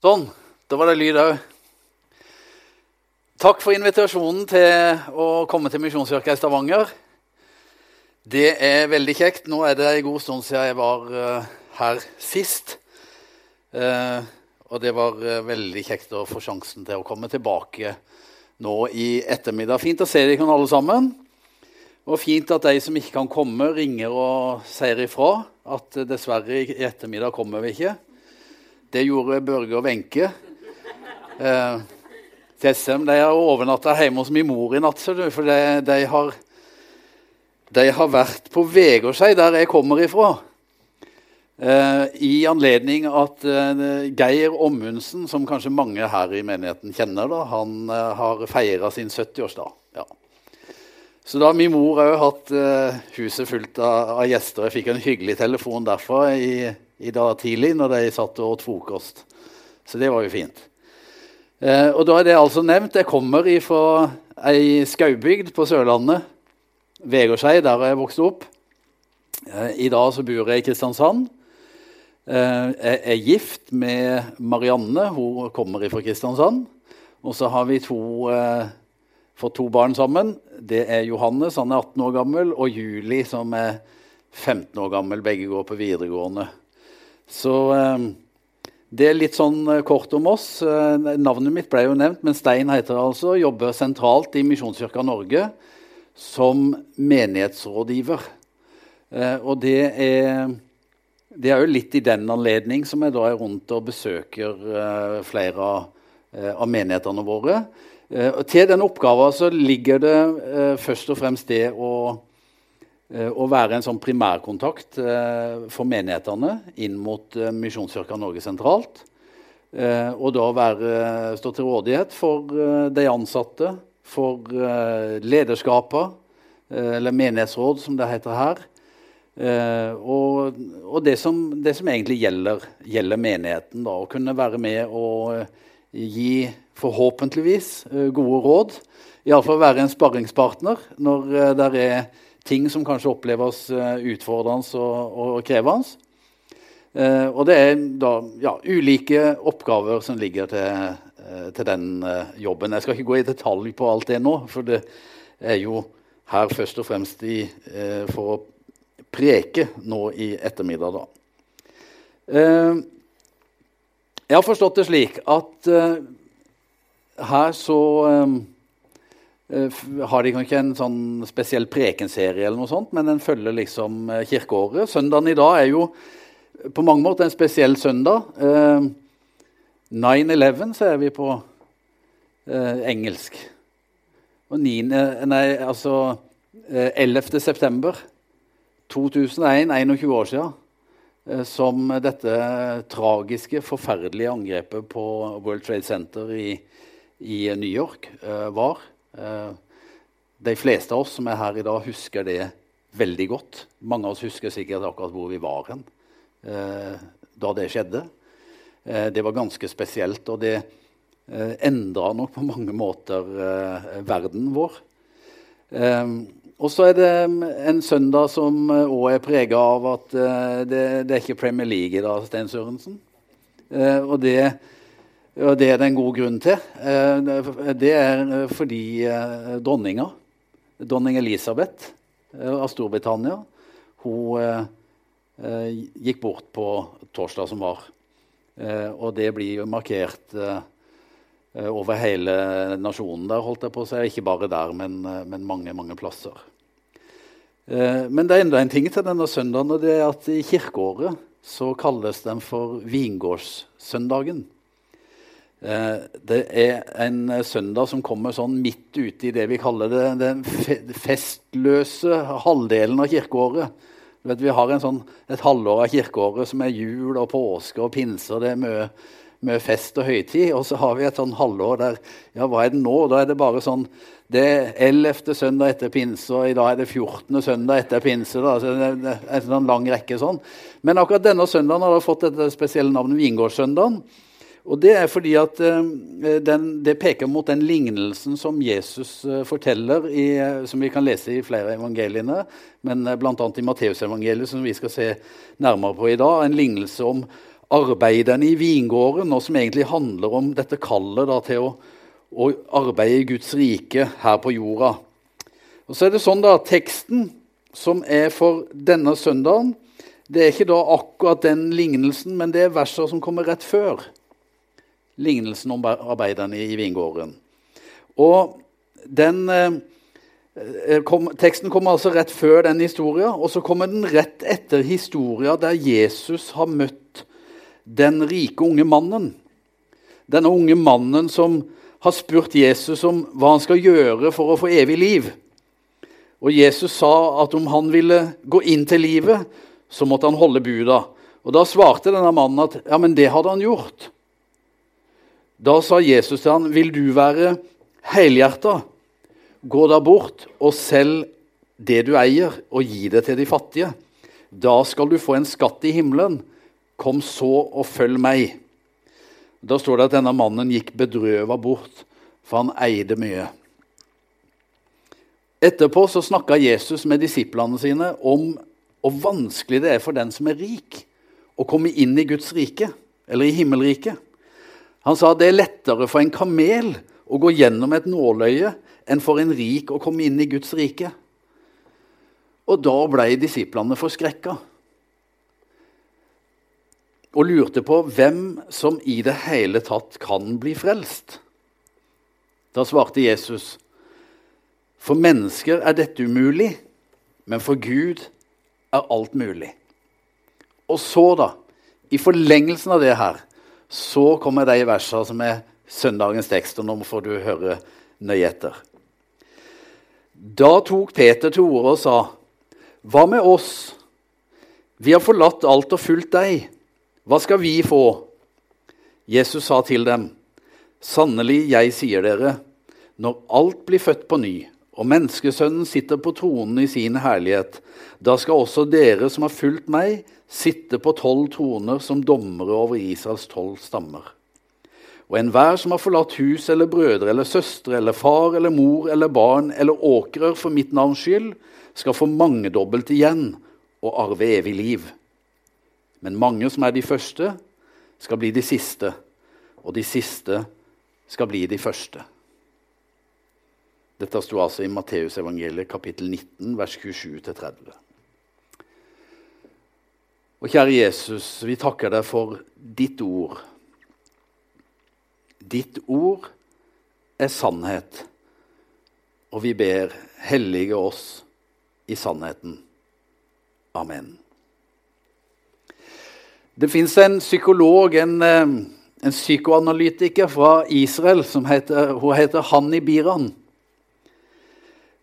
Sånn. Da var det lyd òg. Takk for invitasjonen til å komme til Misjonskirka i Stavanger. Det er veldig kjekt. Nå er det en god stund siden jeg var uh, her sist. Uh, og det var uh, veldig kjekt å få sjansen til å komme tilbake nå i ettermiddag. Fint å se dere alle sammen. Og fint at de som ikke kan komme, ringer og sier ifra at dessverre i ettermiddag kommer vi ikke. Det gjorde Børge og Wenche. Eh, Tessem de har overnatta hjemme hos min mor i natt, for de, de, har, de har vært på Vegårshei, der jeg kommer ifra. Eh, I anledning at eh, Geir Ommundsen, som kanskje mange her i menigheten kjenner, da, han eh, har feira sin 70-årsdag. Ja. Så da har min mor òg hatt eh, huset fullt av, av, gjester. Jeg fikk en hyggelig telefon derfra i i dag tidlig når de satt og åt frokost. Så det var jo fint. Eh, og da er det altså nevnt. Jeg kommer fra ei skaubygd på Sørlandet, Vegårshei, der jeg vokste opp. Eh, I dag så bor jeg i Kristiansand. Eh, jeg er gift med Marianne. Hun kommer fra Kristiansand. Og så har vi to, eh, fått to barn sammen. Det er Johannes, han er 18 år gammel, og Juli, som er 15 år gammel. Begge går på videregående. Så eh, det er litt sånn eh, kort om oss. Eh, navnet mitt ble jo nevnt, men Stein heter det altså. Jobber sentralt i Misjonskirka Norge som menighetsrådgiver. Og det er, det er jo litt i den anledning som jeg da er rundt og besøker flere av menighetene våre. Til den oppgaven så ligger det først og fremst det å å være en sånn primærkontakt eh, for menighetene inn mot eh, Misjonskirka Norge sentralt. Og da være, stå til rådighet for de ansatte, for lederskapet, eller menighetsråd, som det heter her. Og, og det, som, det, som, egentlig gjelder, gjelder menigheten. Da, å kunne være med og gi forhåpentligvis gode råd. Iallfall være en sparringspartner når det er ting som kanskje oppleves eh, utfordrende og, og krevende. Uh, og det er da ja, ulike oppgaver som ligger til, uh, til den uh, jobben. Jeg skal ikke gå i detalj på alt det nå, for det er jo her først og fremst i, for å preke nå i ettermiddag. da. Jeg har forstått det slik at her så Uh, har de ikke en sånn spesiell prekenserie, eller noe sånt, men den følger liksom uh, kirkeåret. Søndagen i dag er jo på mange måter en spesiell søndag. Uh, 9-11 så er vi på engelsk. Og 9, nei, altså 11. september 2001, 21 år siden, som dette tragiske, forferdelige angrepet på World Trade Center i, i New York var. Eh, de fleste av oss som er her i dag, husker det veldig godt. Mange av oss husker sikkert akkurat hvor vi var hen eh, da det skjedde. Eh, det var ganske spesielt, og det endra nok på mange måter verden vår. Og så er det mm, en søndag som òg er prega av at det, det, er ikke Premier League i dag, Sten Sørensen. Og det og det er det en god grunn til. Eh, det er eh, fordi eh, dronninga, dronning Elisabeth av Storbritannia, hun gikk bort på torsdag som var. Og det blir jo markert over hele nasjonen der, holdt jeg på å si. Ikke bare der, men, men mange, mange plasser. Men det er enda en ting til denne søndagen, og det er at i kirkeåret så kalles den for vingårdssøndagen. Eh, det er en eh, søndag som kommer sånn midt ute i det vi kaller det, den festløse halvdelen av kirkeåret. Vet, vi har sånn, et halvår av kirkeåret som er jul og påske og pinse. og det er mye, mye fest og høytid. Og så har vi et sånn halvår der ja, hva er det nå? Da er det bare sånn Det er 11. søndag etter pinse, og i dag er det 14. søndag etter pinse. Da. Så det er en sånn lang rekke sånn. Men akkurat denne søndagen har det fått dette spesielle navnet Vingårdssøndagen. Og Det er fordi at uh, den, det peker mot den lignelsen som Jesus uh, forteller, i, uh, som vi kan lese i flere evangeliene, men bl.a. i Matteusevangeliet, som vi skal se nærmere på i dag. En lignelse om arbeiderne i vingården, og som egentlig handler om dette kallet da, til å, å, arbeide i Guds rike her på jorda. Og så er det sånn da, Teksten som er for denne søndagen, det er ikke da akkurat den lignelsen, men det er verser som kommer rett før lignelsen om arbeiderne i vingården. Og den, eh, kom, Teksten kommer altså rett før den historien, og så kommer den rett etter historien der Jesus har møtt den rike unge mannen. Denne unge mannen som har spurt Jesus om hva han skal gjøre for å få evig liv. Og Jesus sa at om han ville gå inn til livet, så måtte han holde buda. Og Da svarte denne mannen at ja, men det hadde han gjort. Da sa Jesus til han, 'Vil du være helhjerta, gå da bort og selg det du eier, og gi det til de fattige.' 'Da skal du få en skatt i himmelen. Kom så og følg meg.' Da står det at denne mannen gikk bedrøva bort, for han eide mye. Etterpå så snakka Jesus med disiplene sine om hvor vanskelig det er for den som er rik, å komme inn i Guds rike, eller i himmelriket. Han sa det er lettere for en kamel å gå gjennom et nåløye enn for en rik å komme inn i Guds rike. Og da ble disiplene forskrekka og lurte på hvem som i det hele tatt kan bli frelst. Da svarte Jesus, for mennesker er dette umulig, men for Gud er alt mulig. Og så, da, i forlengelsen av det her, så kommer de versene som er søndagens tekst, og nå får du høre nøye etter. Da tok Peter til orde og sa, 'Hva med oss? Vi har forlatt alt og fulgt deg. Hva skal vi få?' Jesus sa til dem, 'Sannelig, jeg sier dere, når alt blir født på ny' og menneskesønnen sitter på tronen i sin herlighet, da skal også dere som har fulgt meg, sitte på tolv troner som dommere over Israels tolv stammer. Og enhver som har forlatt hus eller brødre eller søstre eller far eller mor eller barn eller åkrer for mitt navns skyld, skal få mangedobbelt igjen og arve evig liv. Men mange som er de første, skal bli de siste, og de siste skal bli de første. Dette sto altså i Matteusevangeliet kapittel 19, vers 27-30. Og kjære Jesus, vi takker deg for ditt ord. Ditt ord er sannhet, og vi ber hellige oss i sannheten. Amen. Det fins en psykolog, en, eh, en, psykoanalytiker fra Israel, som heter, hun heter Hanni Biran.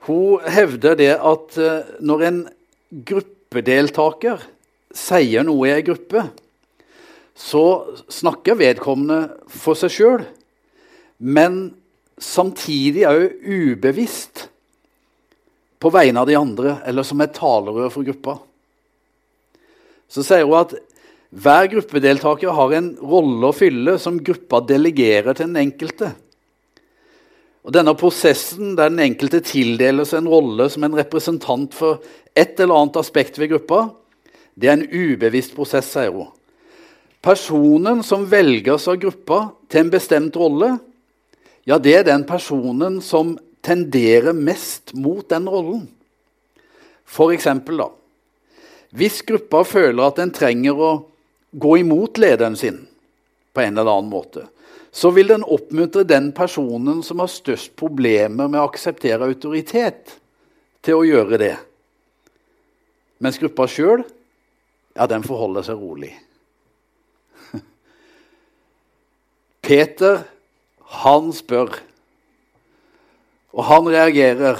Hun hevder det at eh, når en gruppedeltaker sier noe i ei gruppe, så snakker vedkommende for seg sjøl, men samtidig òg ubevisst på vegne av de andre, eller som et talerør for gruppa. Så sier hun at hver gruppedeltaker har en rolle å fylle som gruppa delegerer til den enkelte. Og Denne prosessen der den enkelte tildeles en rolle som en representant for et eller annet aspekt ved gruppa, det er en ubevisst prosess, sier hun. Personen som velges av gruppa til en bestemt rolle, ja, det er den personen som tenderer mest mot den rollen. For eksempel, da. Hvis gruppa føler at den trenger å gå imot lederen sin på en eller annen måte, så vil den oppmuntre den personen som har størst problemer med å akseptere autoritet, til å gjøre det. Mens gruppa sjøl ja, den forholder seg rolig. Peter, han spør, og han reagerer.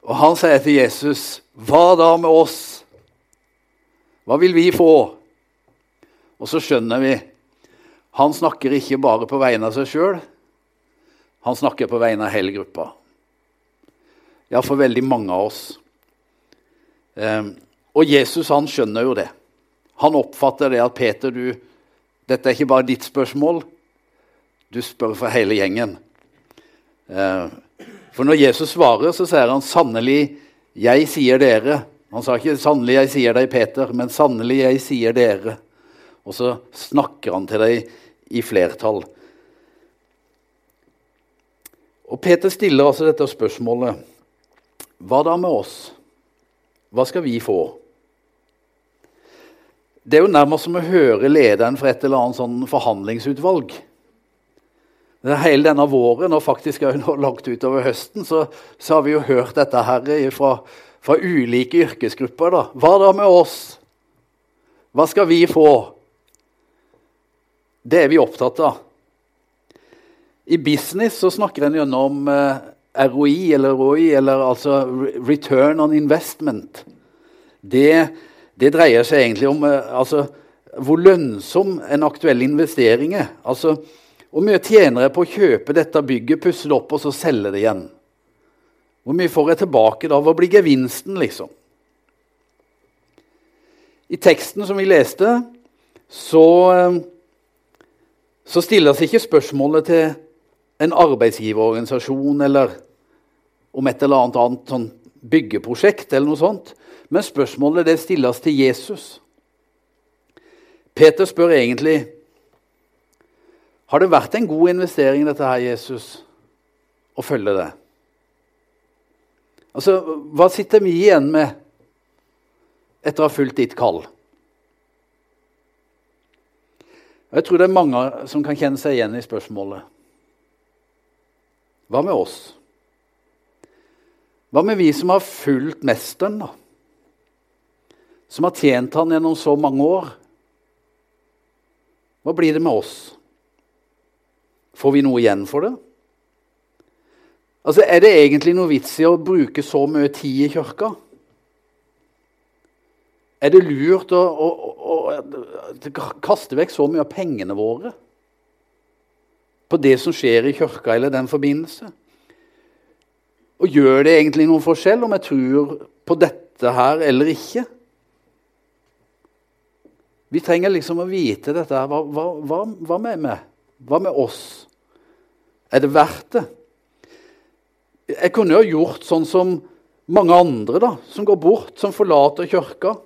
Og han sier til Jesus, 'Hva da med oss? Hva vil vi få?' Og så skjønner vi han snakker ikke bare på vegne av seg sjøl, han snakker på vegne av hele gruppa. Ja, for veldig mange av oss. Um, og Jesus han skjønner jo det. Han oppfatter det at Peter, du, dette er ikke bare ditt spørsmål. Du spør for hele gjengen. Eh, for når Jesus svarer, så sier han sannelig, jeg sier dere. Han sa ikke 'sannelig, jeg sier deg, Peter', men 'sannelig, jeg sier dere'. Og så snakker han til deg i flertall. Og Peter stiller altså dette spørsmålet. Hva da med oss? Hva skal vi få? Det er jo nærmest som å høre lederen for et eller annet sånn forhandlingsutvalg. Hele denne våren og faktisk også langt utover høsten så, så, har vi jo hørt dette her fra, fra ulike yrkesgrupper. Da. Hva da med oss? Hva skal vi få? Det er vi opptatt av. I business så snakker en gjennom eh, ROI, eller ROI, eller altså return on investment. Det, det dreier seg egentlig om eh, altså, hvor lønnsom en aktuell investering er. Altså, hvor mye tjener jeg på å kjøpe dette bygget, pusse det opp og så selge det igjen? Hvor mye får jeg tilbake da? Hva blir gevinsten, liksom? I teksten som vi leste, så, eh, så stilles ikke spørsmålet til en arbeidsgiverorganisasjon eller om et eller annet, annet sånn byggeprosjekt eller noe sånt. Men spørsmålet det stilles til Jesus. Peter spør egentlig har det vært en god investering, dette her, Jesus, å følge det? Altså, Hva sitter vi igjen med etter å ha fulgt ditt kall? Jeg tror det er mange som kan kjenne seg igjen i spørsmålet. Hva med oss? Hva med vi som har fulgt Mesteren, da? Som har tjent han gjennom så mange år? Hva blir det med oss? Får vi noe igjen for det? Altså, Er det egentlig noe vits i å bruke så mye tid i kirka? Er det lurt å, å, å, kaste vekk så mye av pengene våre på det som skjer i kirka eller den forbindelse? Og gjør det egentlig noen forskjell om jeg tror på dette her eller ikke? Vi trenger liksom å vite dette. her. Hva, hva, hva, hva med meg? Hva med oss? Er det verdt det? Jeg kunne jo gjort sånn som mange andre, da, som går bort, som forlater kirka.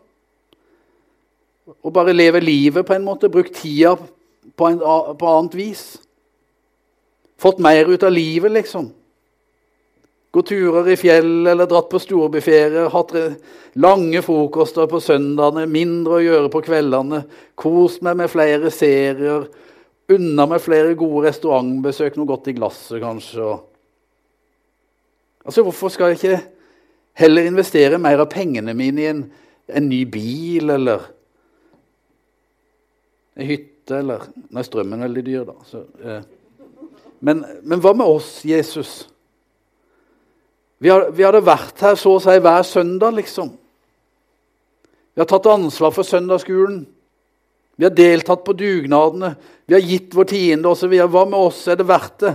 Og bare lever livet på en måte, brukt tida på, en, på annet vis. Fått mer ut av livet, liksom. Gå turer i fjell eller dratt på storbyferie. Hatt lange frokoster på søndagene, mindre å gjøre på kveldene. Kost meg med flere serier unna meg flere gode restaurantbesøk, noe godt i glasset kanskje. Altså, Hvorfor skal jeg ikke heller investere mer av pengene mine i en, en ny bil eller en hytte? eller Nei, strømmen er veldig dyr, da. Så, eh. men, men, hva med oss, Jesus? Vi, har, vi hadde vært her så å si hver søndag, liksom. Vi har tatt ansvar for søndagsskolen. Vi har deltatt på dugnadene, vi har gitt vår tiende osv. Hva med oss? Er det verdt det?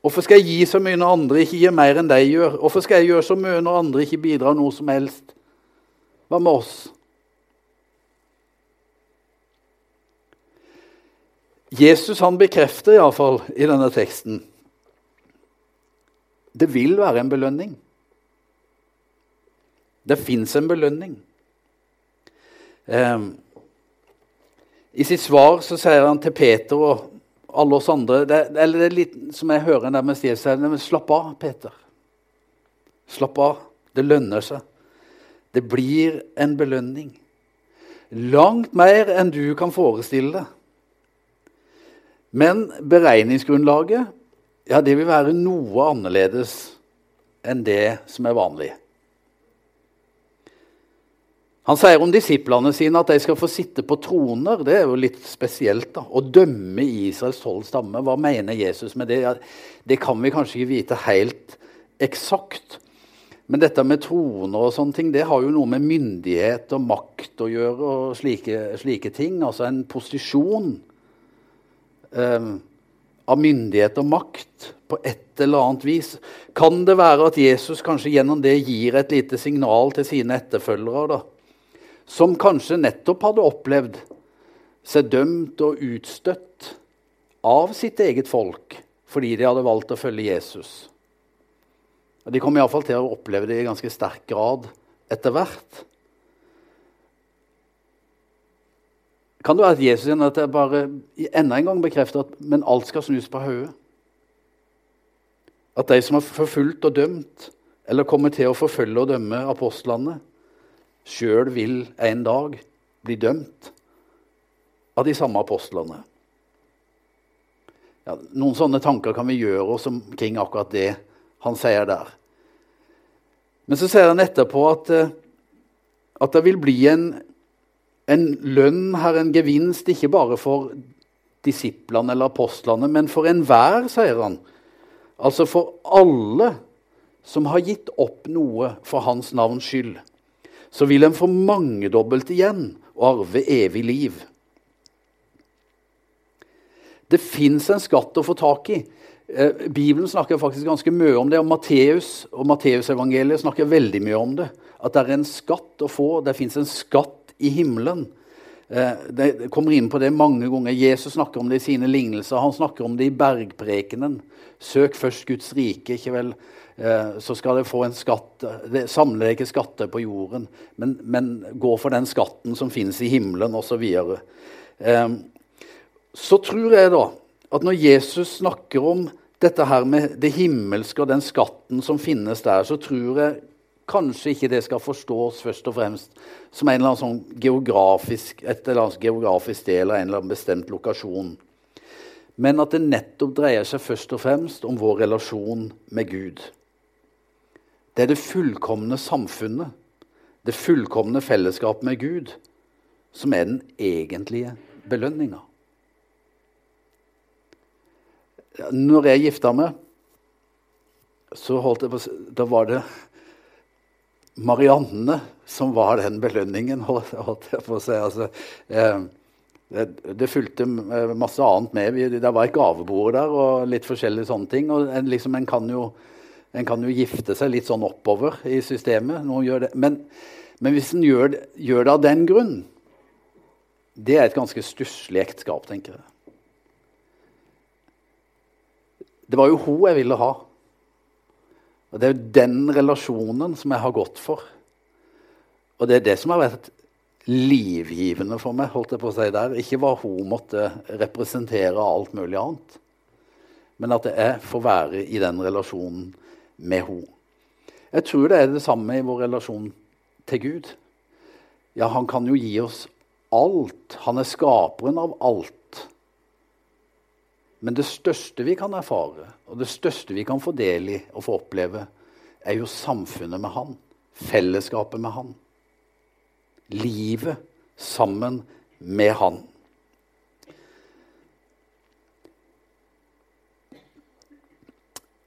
Hvorfor skal jeg gi så mye når andre ikke gir mer enn de gjør? Hvorfor skal jeg gjøre så mye når andre ikke bidrar noe som helst? Hva med oss? Jesus han bekrefter iallfall i denne teksten det vil være en belønning. Det fins en belønning. Um, i sitt svar så sier han til Peter og alle oss andre det, Eller det er litt som jeg hører med Stiv sier Slapp av, Peter. Slapp av. Det lønner seg. Det blir en belønning. Langt mer enn du kan forestille deg. Men beregningsgrunnlaget ja, det vil være noe annerledes enn det som er vanlig. Han sier om disiplene sine at de skal få sitte på troner. Det er jo litt spesielt. da, Å dømme Israels tolv stammer. Hva mener Jesus med det? Det kan vi kanskje ikke vite helt eksakt. Men dette med troner og sånne ting, det har jo noe med myndighet og makt å gjøre. og slike, slike ting. Altså en posisjon eh, av myndighet og makt på et eller annet vis. Kan det være at Jesus kanskje gjennom det gir et lite signal til sine etterfølgere? da, som kanskje nettopp hadde opplevd seg dømt og utstøtt av sitt eget folk fordi de hadde valgt å følge Jesus. De kom iallfall til å oppleve det i ganske sterk grad etter hvert. Kan det være at Jesus at jeg bare enda en gang bekrefter at men alt skal snus på hodet? At de som har forfulgt og dømt, eller kommer til å forfølge og dømme apostlene, sjøl vil en dag bli dømt av de samme apostlene. Ja, noen sånne tanker kan vi gjøre oss omkring akkurat det han sier der. Men så sier han etterpå at, eh, at det vil bli en, en lønn her, en gevinst, ikke bare for disiplene eller apostlene, men for enhver, sier han. Altså for alle som har gitt opp noe for hans navns skyld. Så vil en få mangedobbelt igjen og arve evig liv. Det fins en skatt å få tak i. Eh, Bibelen snakker faktisk ganske mye om det, og Matteus og Matteusevangeliet snakker veldig mye om det. At det er en skatt å få. Det fins en skatt i himmelen. Eh, det kommer inn på det mange ganger. Jesus snakker om det i sine lignelser. Han snakker om det i bergprekenen. Søk først Guds rike, ikke vel? Eh, så skal dere få en skatt. Samle ikke skatter på jorden, men, men, gå for den skatten som finnes i himmelen, osv. Så, så tror jeg da at når Jesus snakker om dette her med det himmelske og den skatten som finnes der, så tror jeg kanskje ikke det skal forstås først og fremst som en eller annen sånn geografisk, et eller annet geografisk del av en eller annen bestemt lokasjon. Men at det nettopp dreier seg først og fremst om vår relasjon med Gud. Det er det fullkomne samfunnet, det fullkomne fellesskapet med Gud, som er den egentlige belønninga. Når jeg gifta meg, så holdt jeg på, da var det Marianne som var den belønningen, holdt jeg på å si. Altså, eh, det, det, fulgte masse annet med. Det var et gavebord der og litt forskjellige sånne ting. og en, liksom, en, kan jo, en, kan jo, gifte seg litt sånn oppover i systemet. Men, men, hvis en gjør, gjør, det av den grunn Det er et ganske stusslig ekteskap, tenker jeg. Det var jo hun jeg ville ha. Og Det er jo den relasjonen som jeg har gått for. Og det er det som har vært livgivende for meg. holdt jeg på å si der. Ikke hva hun måtte representere alt mulig annet, men at jeg får være i den relasjonen med henne. Jeg tror det er det samme i vår relasjon til Gud. Ja, han kan jo gi oss alt. Han er skaperen av alt. Men det største vi kan erfare, og det største vi kan få del i og få oppleve, er jo samfunnet med Han. Fellesskapet med Han. Livet sammen med Han.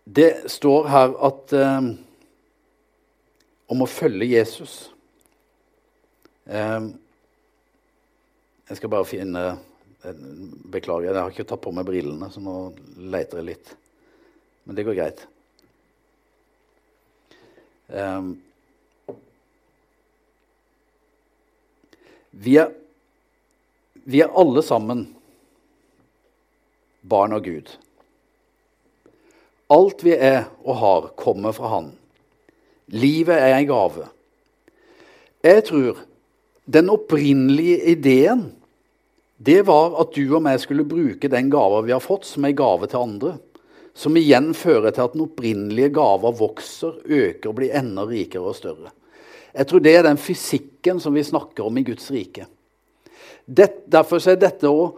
Det står her at eh, om å følge Jesus. Eh, jeg skal bare finne Beklager, jeg har ikke tatt på meg brillene, så nå leter jeg litt. Men det går greit. Um, vi, er, vi er alle sammen barn av Gud. Alt vi er og har, kommer fra Han. Livet er en gave. Jeg tror den opprinnelige ideen det var at du og meg skulle bruke den gava vi har fått, som ei gave til andre. Som igjen fører til at den opprinnelige gava vokser, øker og blir enda rikere og større. Jeg tror det er den fysikken som vi snakker om i Guds rike. Det, derfor er dette å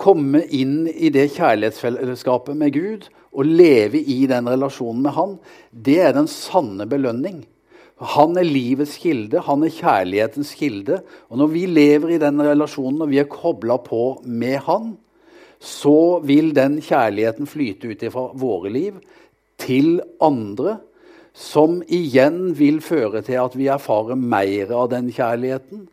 komme inn i det kjærlighetsfellesskapet med Gud og leve i den relasjonen med Han, det er den sanne belønning. Han er livets kilde, han er kjærlighetens kilde. Og når vi lever i den relasjonen, og vi er kobla på med han, så vil den kjærligheten flyte ut fra våre liv til andre, som igjen vil føre til at vi erfarer mer av den kjærligheten.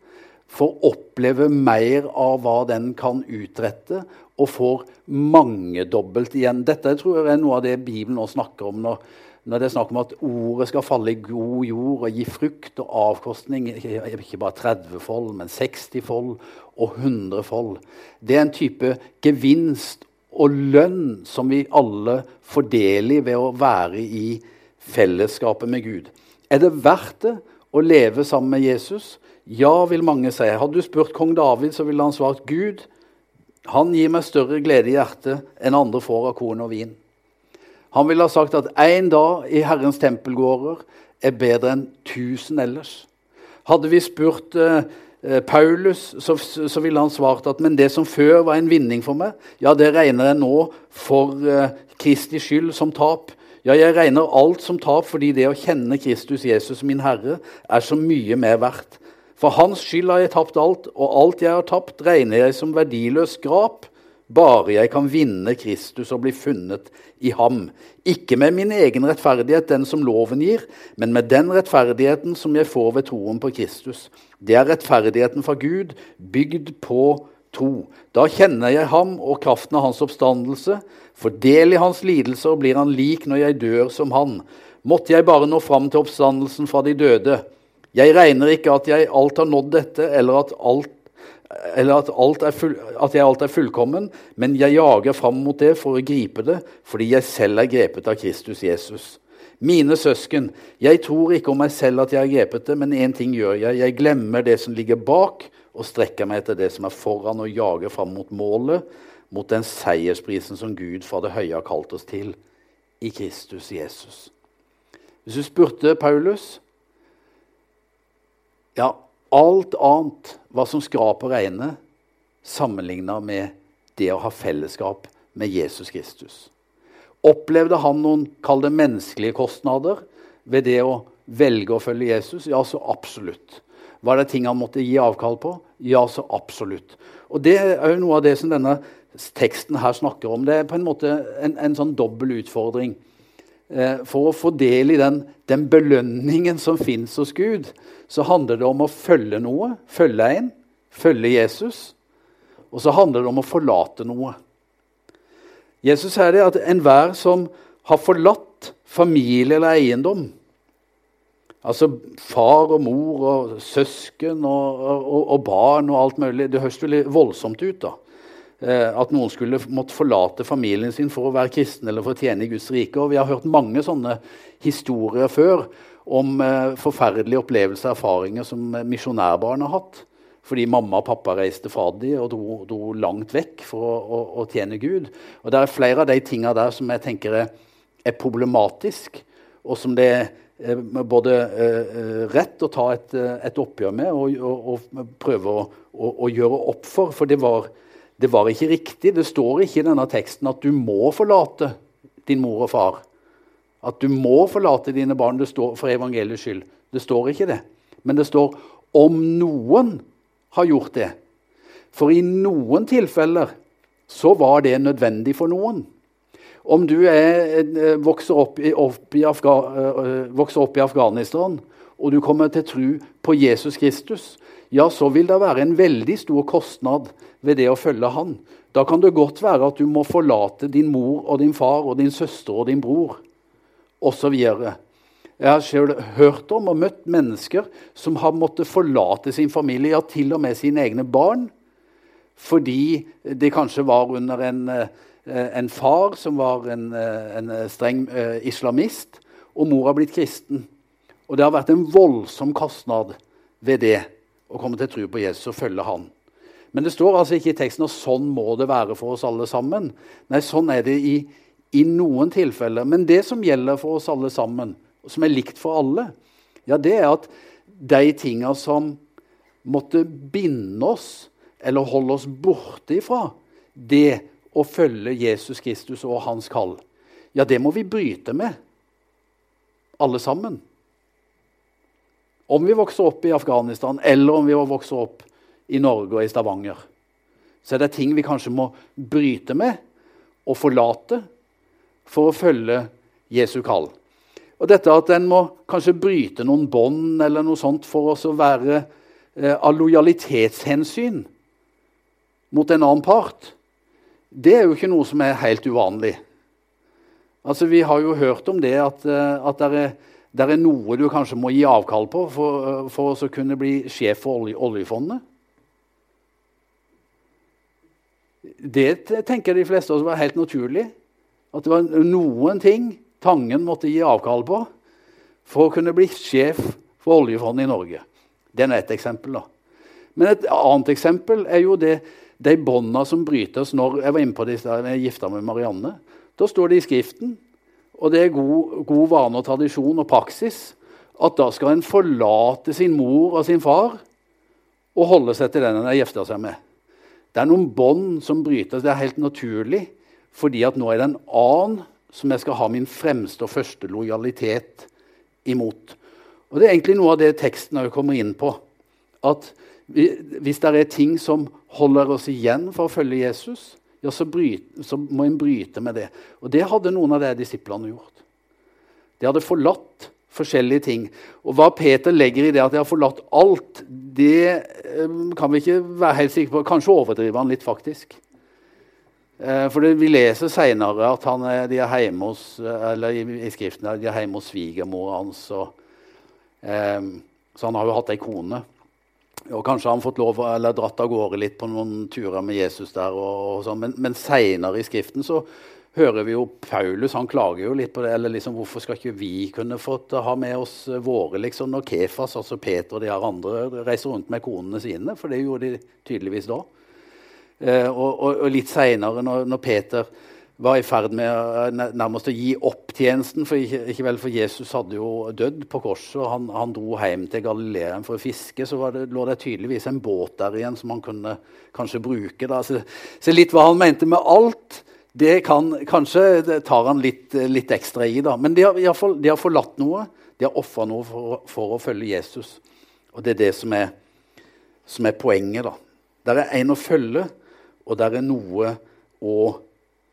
Får oppleve mer av hva den kan utrette, og får mangedobbelt igjen. Dette tror jeg er noe av det Bibelen nå snakker om når, når det er snakk om at ordet skal falle i god jord og gi frukt og avkostning, ikke bare 30-fold, men 60-fold og 100-fold Det er en type gevinst og lønn som vi alle får del i ved å være i fellesskapet med Gud. Er det verdt det å leve sammen med Jesus? Ja, vil mange si. Hadde du spurt kong David, så ville han svart Gud, han gir meg større glede i hjertet enn andre får av korn og vin. Han ville ha sagt at én dag i Herrens tempelgårder er bedre enn tusen ellers. Hadde vi spurt eh, Paulus, så, så, ville han svart at men det som før var en vinning for meg, ja, det regner jeg nå for eh, Kristi skyld som tap. Ja, jeg regner alt som tap fordi det å kjenne Kristus Jesus, min Herre, er så mye mer verdt. For hans skyld har jeg tapt alt, og alt jeg har tapt, regner jeg som verdiløs skrap bare jeg kan vinne Kristus og bli funnet i ham. Ikke med min egen rettferdighet, den som loven gir, men med den rettferdigheten som jeg får ved troen på Kristus. Det er rettferdigheten fra Gud, bygd på tro. Da kjenner jeg ham og kraften av hans oppstandelse. For del i hans lidelser blir han lik når jeg dør som han. Måtte jeg bare nå fram til oppstandelsen fra de døde. Jeg regner ikke at jeg alt har nådd dette, eller at alt eller at, alt full, at, jeg alt er fullkommen, men jeg jager fram mot det for å gripe det, fordi jeg selv er grepet av Kristus Jesus. Mine søsken, jeg tror ikke om meg selv at jeg har grepet det, men én ting gjør jeg. Jeg glemmer det som ligger bak, og strekker meg etter det som er foran, og jager fram mot målet, mot den seiersprisen som Gud fra det høye har kalt oss til, i Kristus Jesus. Hvis du spurte Paulus ja, alt annet var som skrap og regne sammenligna med det å ha fellesskap med Jesus Kristus. Opplevde han noen kall det menneskelige kostnader ved det å velge å følge Jesus? Ja, så absolutt. Var det ting han måtte gi avkall på? Ja, så absolutt. Og Det er jo noe av det som denne teksten her snakker om. Det er på en måte en, en sånn dobbel utfordring. Eh, for å få del i den, den belønningen som fins hos Gud, så handler det om å følge noe, følge en, følge Jesus. Og så handler det om å forlate noe. Jesus sier det at enhver som har forlatt familie eller eiendom, altså far og mor og søsken og, og, og barn og alt mulig Det høres veldig voldsomt ut. da. Eh, at noen skulle måtte forlate familien sin for å være kristen eller for å tjene i Guds rike. Og vi har hørt mange sånne historier før om eh, forferdelige opplevelser og erfaringer som misjonærbarn har hatt. Fordi mamma og pappa reiste fra dem og dro, dro, langt vekk for å, å, å, tjene Gud. Og Det er flere av de tingene der som jeg tenker er, er problematisk, og som det er både eh, rett å ta et, et oppgjør med og, og, og prøve å, å, gjøre opp for. For det var, det var ikke riktig. Det står ikke i denne teksten at du må forlate din mor og far. At du må forlate dine barn det står for evangeliets skyld. Det står ikke det. Men det står om noen har gjort det. For i noen tilfeller så var det nødvendig for noen. Om du er, eh, vokser, opp i, opp i Afga, eh, vokser opp i Afghanistan og du kommer til tro på Jesus Kristus, ja, så vil det være en veldig stor kostnad ved det å følge han. Da kan det godt være at du må forlate din mor og din far og din søster og din bror osv. Jeg har selv hørt om og møtt mennesker som har måttet forlate sin familie, ja, til og med sine egne barn, fordi de kanskje var under en, eh, en far som var en, eh, en streng eh, islamist, og mor har blitt kristen. Og det har vært en voldsom kostnad ved det å komme til tro på Jesus og følge han. Men det står altså ikke i teksten at sånn må det være for oss alle sammen. Nei, sånn er det i, i noen tilfeller. Men det som gjelder for oss alle sammen, som er likt for alle, ja, det er at de tinga som måtte binde oss eller holde oss borte ifra det å følge Jesus Kristus og hans kall, ja, det må vi bryte med, alle sammen. Om vi vokser opp i Afghanistan, eller om vi vokser opp i Norge og i Stavanger, så er det ting vi kanskje må bryte med og forlate for å følge Jesu kall. Og dette at en må kanskje bryte noen bånd eller noe sånt for å være eh, av lojalitetshensyn mot en annen part, det er jo ikke noe som er helt uvanlig. Altså, Vi har jo hørt om det at, eh, at det er det er noe du kanskje må gi avkall på for, for å kunne bli sjef for olje, oljefondet. Det tenker de fleste også var helt naturlig. At det var noen ting Tangen måtte gi avkall på for å kunne bli sjef for oljefondet i Norge. Det er ett eksempel. da. Men et annet eksempel er jo det, de bånda som brytes når Jeg var inne på det da jeg gifta med Marianne. Da står det i Skriften, og det er god, god vane og tradisjon og praksis, at da skal en forlate sin mor og sin far og holde seg til den en har gifta seg med. Det er noen bånd som brytes. Det er helt naturlig, fordi at nå er det en annen som jeg skal ha min fremste og første lojalitet imot. Og Det er egentlig noe av det teksten kommer inn på. At hvis det er ting som holder oss igjen for å følge Jesus, ja, så, bryt, så må en bryte med det. Og det hadde noen av de disiplene gjort. De hadde forlatt forskjellige ting. Og hva Peter legger i det at de har forlatt alt, det eh, kan vi ikke være helt sikre på. Kanskje overdriver han litt, faktisk. Eh, for det, Vi leser seinere at han, de er hjemme hos, eller i, i skriften de er hjemme hos svigermora hans. Og, eh, så han har jo hatt ei kone. Og kanskje har han fått lov eller dratt av gårde litt på noen turer med Jesus der. Og, og sånn. Men, men seinere i Skriften så hører vi jo Paulus han klager jo litt på det. eller liksom, Hvorfor skal ikke vi kunne fått ha med oss våre liksom, når Kefas, altså Peter og de her andre reiser rundt med konene sine? For det gjorde de tydeligvis da. Eh, og, og, og, litt seinere, når, når Peter var i ferd med nærmest å gi opp tjenesten. For, ikke, vel, for Jesus hadde jo dødd på korset, og han, han dro hjem til Galilea for å fiske. Så det, lå det tydeligvis en båt der igjen som han kunne kanskje bruke. Så, så, litt hva han mente med alt, det kan kanskje det tar han litt, litt, ekstra i. da. Men de har, fall, de har forlatt noe. De har ofra noe for, for, å følge Jesus. Og det er det som er, som er poenget. da. Der er en å følge, og der er noe å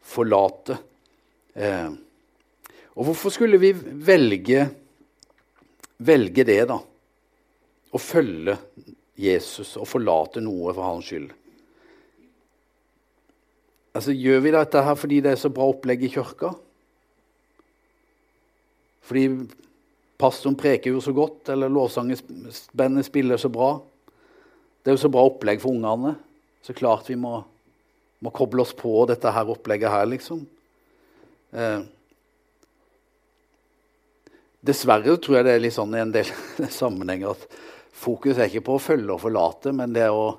forlate. Eh, og hvorfor skulle vi velge, velge det, da? Å følge Jesus og forlate noe for hans skyld? Altså, Gjør vi dette her fordi det er så bra opplegg i kirka? Fordi pastoren preker jo så godt, eller lovsangerbandet spiller så bra? Det er jo så bra opplegg for ungene. Så klart vi må må koble oss på dette her opplegget her, liksom. Eh, dessverre tror jeg det er litt sånn i en del sammenhenger at fokus er ikke på å følge og forlate, men det er, å,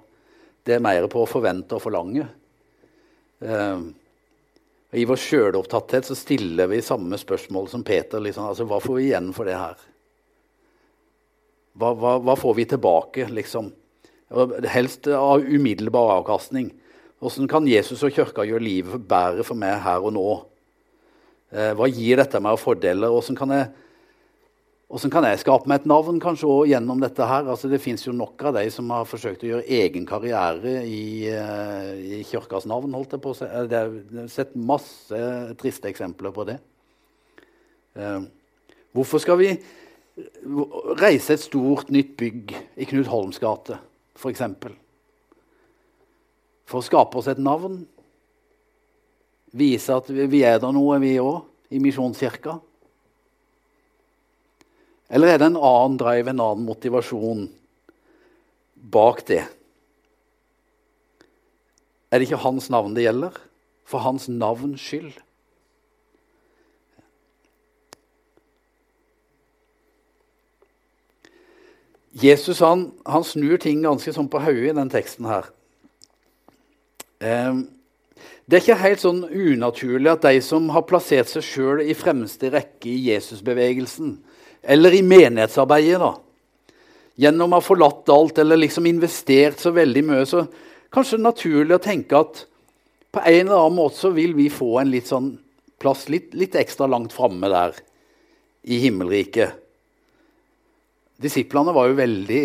det er mer på å forvente og forlange. Eh, I vår sjølopptatthet stiller vi samme spørsmål som Peter. Liksom, altså, hva får vi igjen for det her? Hva, hva, hva får vi tilbake, liksom? Helst av umiddelbar avkastning. Hvordan kan Jesus og kirka gjøre livet bedre for meg her og nå? Eh, hva gir dette meg av fordeler? Hvordan kan, jeg, kan jeg skape meg et navn kanskje også gjennom dette? her? Altså, det fins jo nok av de som har forsøkt å gjøre egen karriere i, uh, i kirkas navn. holdt jeg på å eh, har sett masse triste eksempler på det. Hvorfor skal vi reise et stort, nytt bygg i Knut Holms gate, f.eks.? For å skape oss et navn. Vise at vi er der noe, vi òg, i Misjonskirka. Eller er det en annen drive, en annen motivasjon bak det? Er det ikke hans navn det gjelder? For hans navns skyld. Jesus han, han snur ting ganske sånn på hodet i den teksten her. Ehm, det er ikke helt sånn unaturlig at de som har plassert seg sjøl i fremste rekke i Jesusbevegelsen, eller i menighetsarbeidet, da, gjennom å ha forlatt alt eller liksom investert så veldig mye, så kanskje det er naturlig å tenke at på en eller annen måte så vil vi få en litt sånn plass litt, litt ekstra langt framme der i himmelriket. Disiplene var jo veldig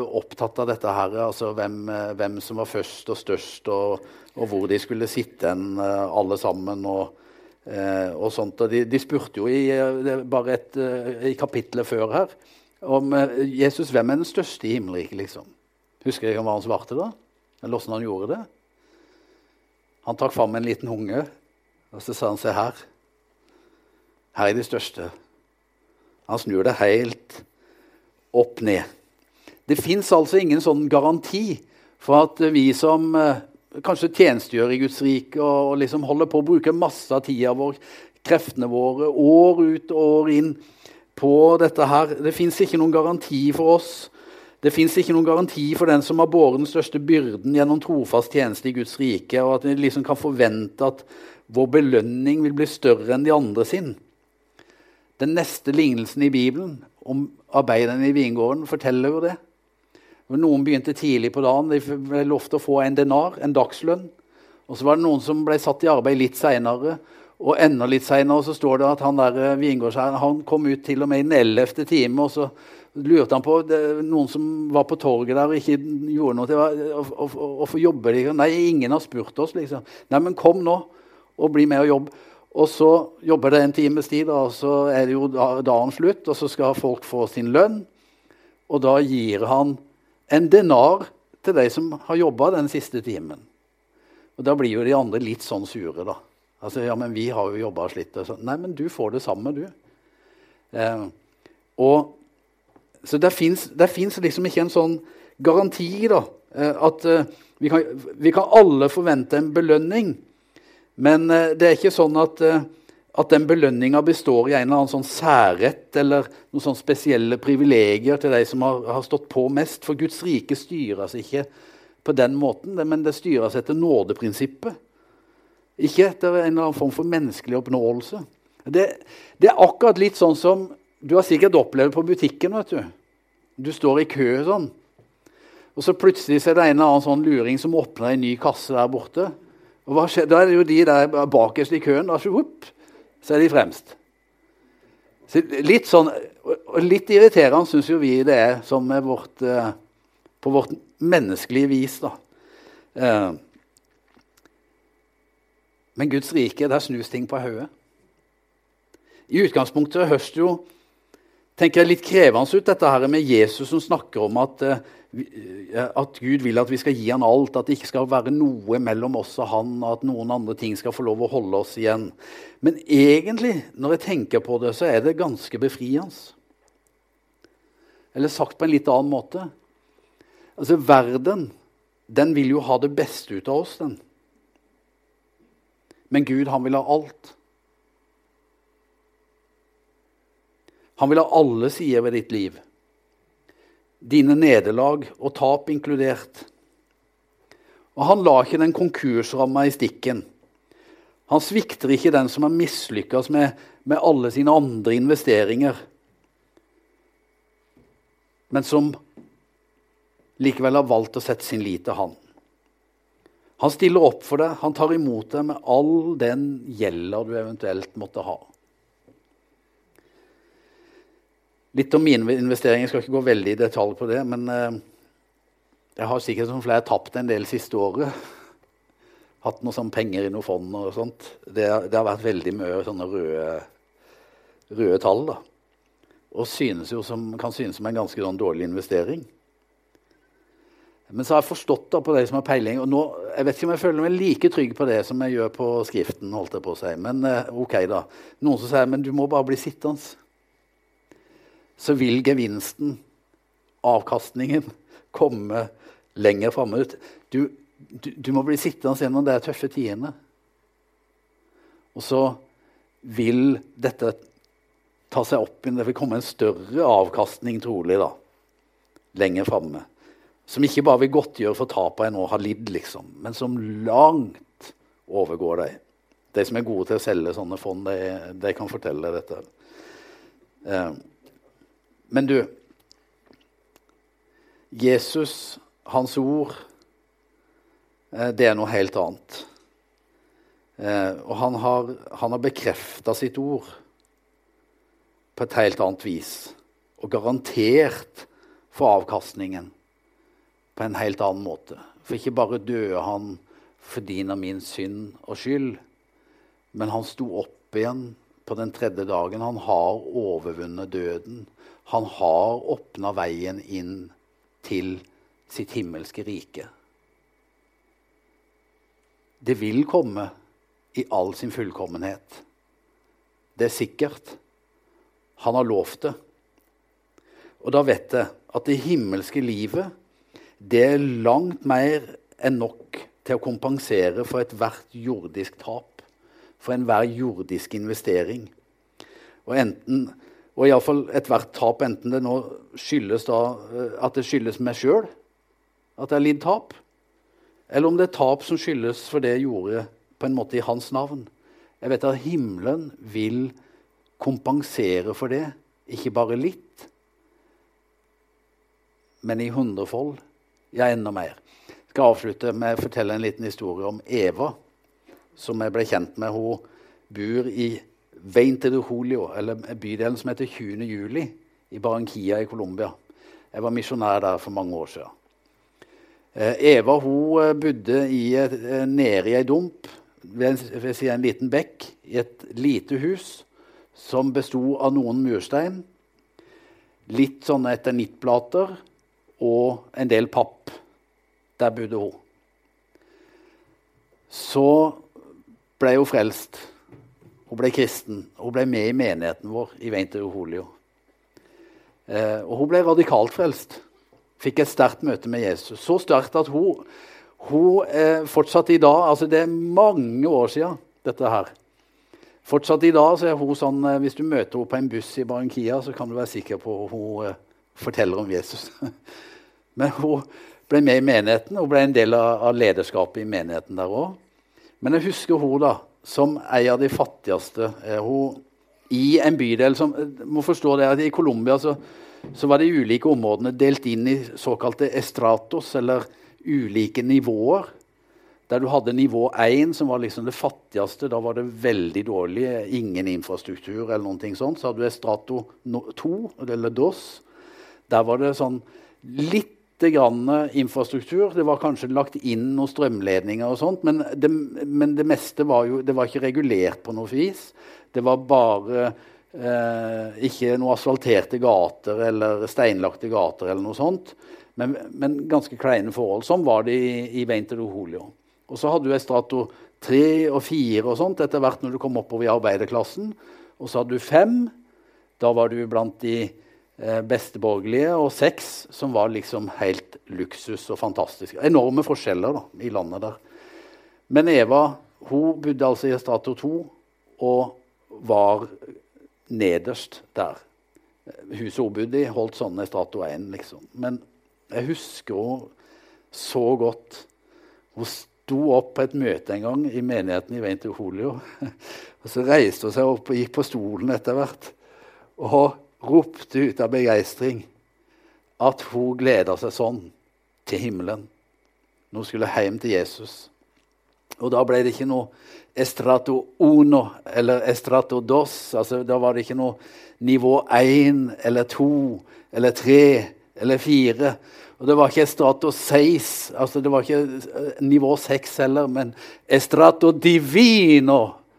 opptatt av dette her, altså hvem, hvem som var først og størst, og, og, hvor de skulle sitte en, alle sammen. og, eh, og sånt. Og de, de, spurte jo i, bare et, i kapittelet før her om Jesus, hvem er den største i himmelriket. liksom? Husker dere hva han svarte da? Eller åssen han gjorde det? Han trakk fram en liten unge, og så sa han se her. Her er de største. Han snur det helt opp ned. Det fins altså ingen sånn garanti for at vi som eh, kanskje tjenestegjør i Guds rike og, og liksom holder på å bruke masse av tida vår, kreftene våre, år ut og år inn på dette her Det fins ikke noen garanti for oss Det fins ikke noen garanti for den som har båret den største byrden gjennom trofast tjeneste i Guds rike, og at vi liksom kan forvente at vår belønning vil bli større enn de andre sin. Den neste lignelsen i Bibelen om arbeiderne i vingården forteller jo det. Noen begynte tidlig på dagen. De ble lovt å få en denar, en dagslønn. Og så var det noen som ble satt i arbeid litt seinere. Og enda litt seinere så står det at han der eh, vingårdsherren han kom ut til og med i den ellevte time. og så lurte han på noen som var på torget der og ikke gjorde noe. til Hvorfor jobber de? Nei, ingen har spurt oss. liksom. Nei, men kom nå og bli med og jobb. Og så jobber det en times tid, og så er det jo dagen slutt, og så skal folk få sin lønn. Og da gir han en denar til de som har jobba den siste timen. Og Da blir jo de andre litt sånn sure, da. Altså, ja, men vi har jo jobba og slitt. Nei, men du får det samme, du. Eh, og, så det fins liksom ikke en sånn garanti, da. Eh, at eh, vi, kan, vi, kan, alle forvente en belønning. Men eh, det er ikke sånn at, eh, at den belønninga består i en eller annen sånn særrett eller noen sånn spesielle privilegier til de som har, har stått på mest. For Guds rike styres ikke på den måten, men det styres etter nådeprinsippet. Ikke etter en eller annen form for menneskelig oppnåelse. Det, det, er akkurat litt sånn som du har sikkert opplevd på butikken. vet Du Du står i kø sånn, og så plutselig er det en eller annen sånn luring som åpner en ny kasse der borte. Og hva skjer? Da er det jo de der bakerst i køen. Da, så, er de fremst. Så litt sånn, litt irriterende syns jo vi det er som er vårt, eh, på vårt menneskelige vis. da. Eh, men Guds rike, der snus ting på hodet. I utgangspunktet høres jo tenker jeg, litt krevende ut, dette her med Jesus som snakker om at, eh, at Gud vil at vi skal gi han alt, at det ikke skal være noe mellom oss og han, og at noen andre ting skal få lov å holde oss igjen. Men egentlig, når jeg tenker på det, så er det ganske befriende. Eller sagt på en litt annen måte Altså, Verden den vil jo ha det beste ut av oss, den. Men Gud, han vil ha alt. Han vil ha alle sider ved ditt liv. Dine nederlag og tap inkludert. Og han la ikke den konkursramma i stikken. Han svikter ikke den som har mislykkes med, med alle sine andre investeringer, men som likevel har valgt å sette sin lit til han. Han stiller opp for deg, han tar imot deg med all den gjelda du eventuelt måtte ha. Litt om mine investeringer. Jeg skal ikke gå veldig i detalj på det. Men eh, jeg har sikkert som flere tapt en del siste året. Hatt noe sånn penger i noe fond og sånt. Det, det, har vært veldig mye sånne røde, røde tall. da. Og synes som, kan synes som en ganske sånn dårlig investering. Men så har jeg forstått da på det som har peiling. og nå, Jeg vet ikke om jeg føler meg like trygg på det som jeg gjør på Skriften. holdt jeg på å si. Men eh, ok da. Noen som sier men du må bare bli sittende. Så vil gevinsten, avkastningen, komme lenger framme. Du, du, du, må bli sittende gjennom de tøffe tidene. Og så vil dette ta seg opp igjen. Det vil komme en større avkastning trolig da, lenger framme. Som ikke bare vil godtgjøre for tapene jeg nå har lidd, liksom, men som langt overgår dem. De som er gode til å selge sånne fond, de, de kan fortelle dette. Eh, men du Jesus, hans ord, eh, det er noe helt annet. Eh, og han har, han har bekrefta sitt ord på et helt annet vis. Og garantert for avkastningen på en helt annen måte. For ikke bare døde han for din og min synd og skyld, men han sto opp igjen på den tredje dagen. Han har overvunnet døden. Han har åpna veien inn til sitt himmelske rike. Det vil komme i all sin fullkommenhet. Det er sikkert. Han har lovt det. Og da vet jeg at det himmelske livet det er langt mer enn nok til å kompensere for ethvert jordisk tap, for enhver jordisk investering. Og enten Og iallfall ethvert tap, enten det nå skyldes da, eh, at det skyldes meg sjøl, at jeg har lidd tap, eller om det er tap som skyldes for det jeg gjorde på en måte i hans navn. Jeg vet at himmelen vil kompensere for det, ikke bare litt, men i hundrefold. Ja, enda mer. Jeg skal avslutte med å fortelle en liten historie om Eva, som jeg ble kjent med. Hun bor i Veinte de Julio, eller bydelen som heter 20. juli, i Barranquilla i Colombia. Jeg var misjonær der for mange år siden. Eh, Eva hun eh, bodde i eh, nede i ei dump ved, ved si en liten bekk i et lite hus som besto av noen murstein, litt sånne eternittplater og en del papp. Der bodde hun. Så ble hun frelst. Hun ble kristen. Hun ble med i menigheten vår i Veinter Holio. Eh, og hun ble radikalt frelst. Fikk et sterkt møte med Jesus. Så sterkt at hun, hun eh, fortsatt i dag altså Det er mange år siden, dette her. Fortsatt i dag så er hun sånn eh, Hvis du møter henne på en buss i Barranquilla, så kan du være sikker på at hun eh, forteller om Jesus. Men hun ble med i menigheten og ble en del av, av lederskapet i menigheten der òg. Men jeg husker hun da, som ei av de fattigste. Eh, hun, I en bydel som eh, må forstå det at I Colombia så, så, var de ulike områdene delt inn i såkalte estratos, eller ulike nivåer. Der du hadde nivå 1, som var liksom det fattigste. Da var det veldig dårlig. Ingen infrastruktur. eller ting sånt. Så hadde du estrato 2, eller DOS. Der var det sånn litt infrastruktur. Det var kanskje lagt inn noen strømledninger og sånt, men det, men det meste var jo det var ikke regulert på noe vis. Det var bare eh, ikke noen asfalterte gater eller steinlagte gater eller noe sånt. Men, men ganske kleine forhold. Sånn var det i, i Veinte do Julio. Og så hadde du Estrato 3 og 4 og sånt etter hvert når du kom oppover i arbeiderklassen. Og så hadde du 5. Da var du blant de besteborgerlige og seks som var liksom helt luksus og fantastisk. Enorme forskjeller da, i landet der. Men Eva hun bodde altså i Estato 2 og var nederst der. Huset hun bodde i, holdt sånne Estato 1, liksom. Men jeg husker henne så godt. Hun sto opp på et møte en gang i menigheten i Veinte Holio. Og så reiste hun seg opp og gikk på stolen etter hvert. Og ropte ut av begeistring at hun gleda seg sånn til himmelen. Nå skulle hjem til Jesus. Og da ble det ikke noe estrato uno eller estrato dos. Altså, da var det ikke noe nivå én eller to eller tre eller fire. Og det var ikke estrato seis, altså det var ikke eh, nivå seks heller, men estrato divino,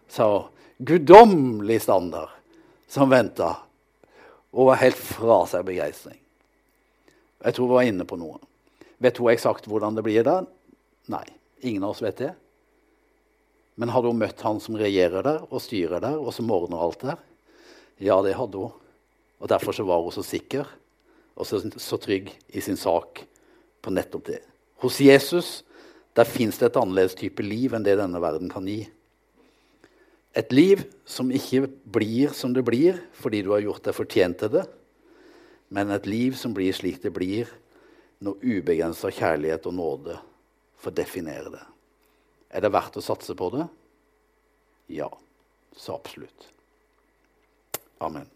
sa hun. Guddommelig standard som venta og var helt fra seg begeistring. Jeg tror vi var inne på noe. Vet hun eksakt hvordan det blir der? Nei. Ingen av oss vet det. Men hadde hun møtt han som regjerer der og styrer der, og som ordner alt der? Ja, det hadde hun. Og Derfor så var hun så sikker og så, så trygg i sin sak på nettopp det. Hos Jesus der fins det et annerledes type liv enn det denne verden kan gi. Et liv som ikke blir som det blir fordi du har gjort deg fortjent til det, men et liv som blir slik det blir når ubegrensa kjærlighet og nåde får definere det. Er det verdt å satse på det? Ja, så absolutt. Amen.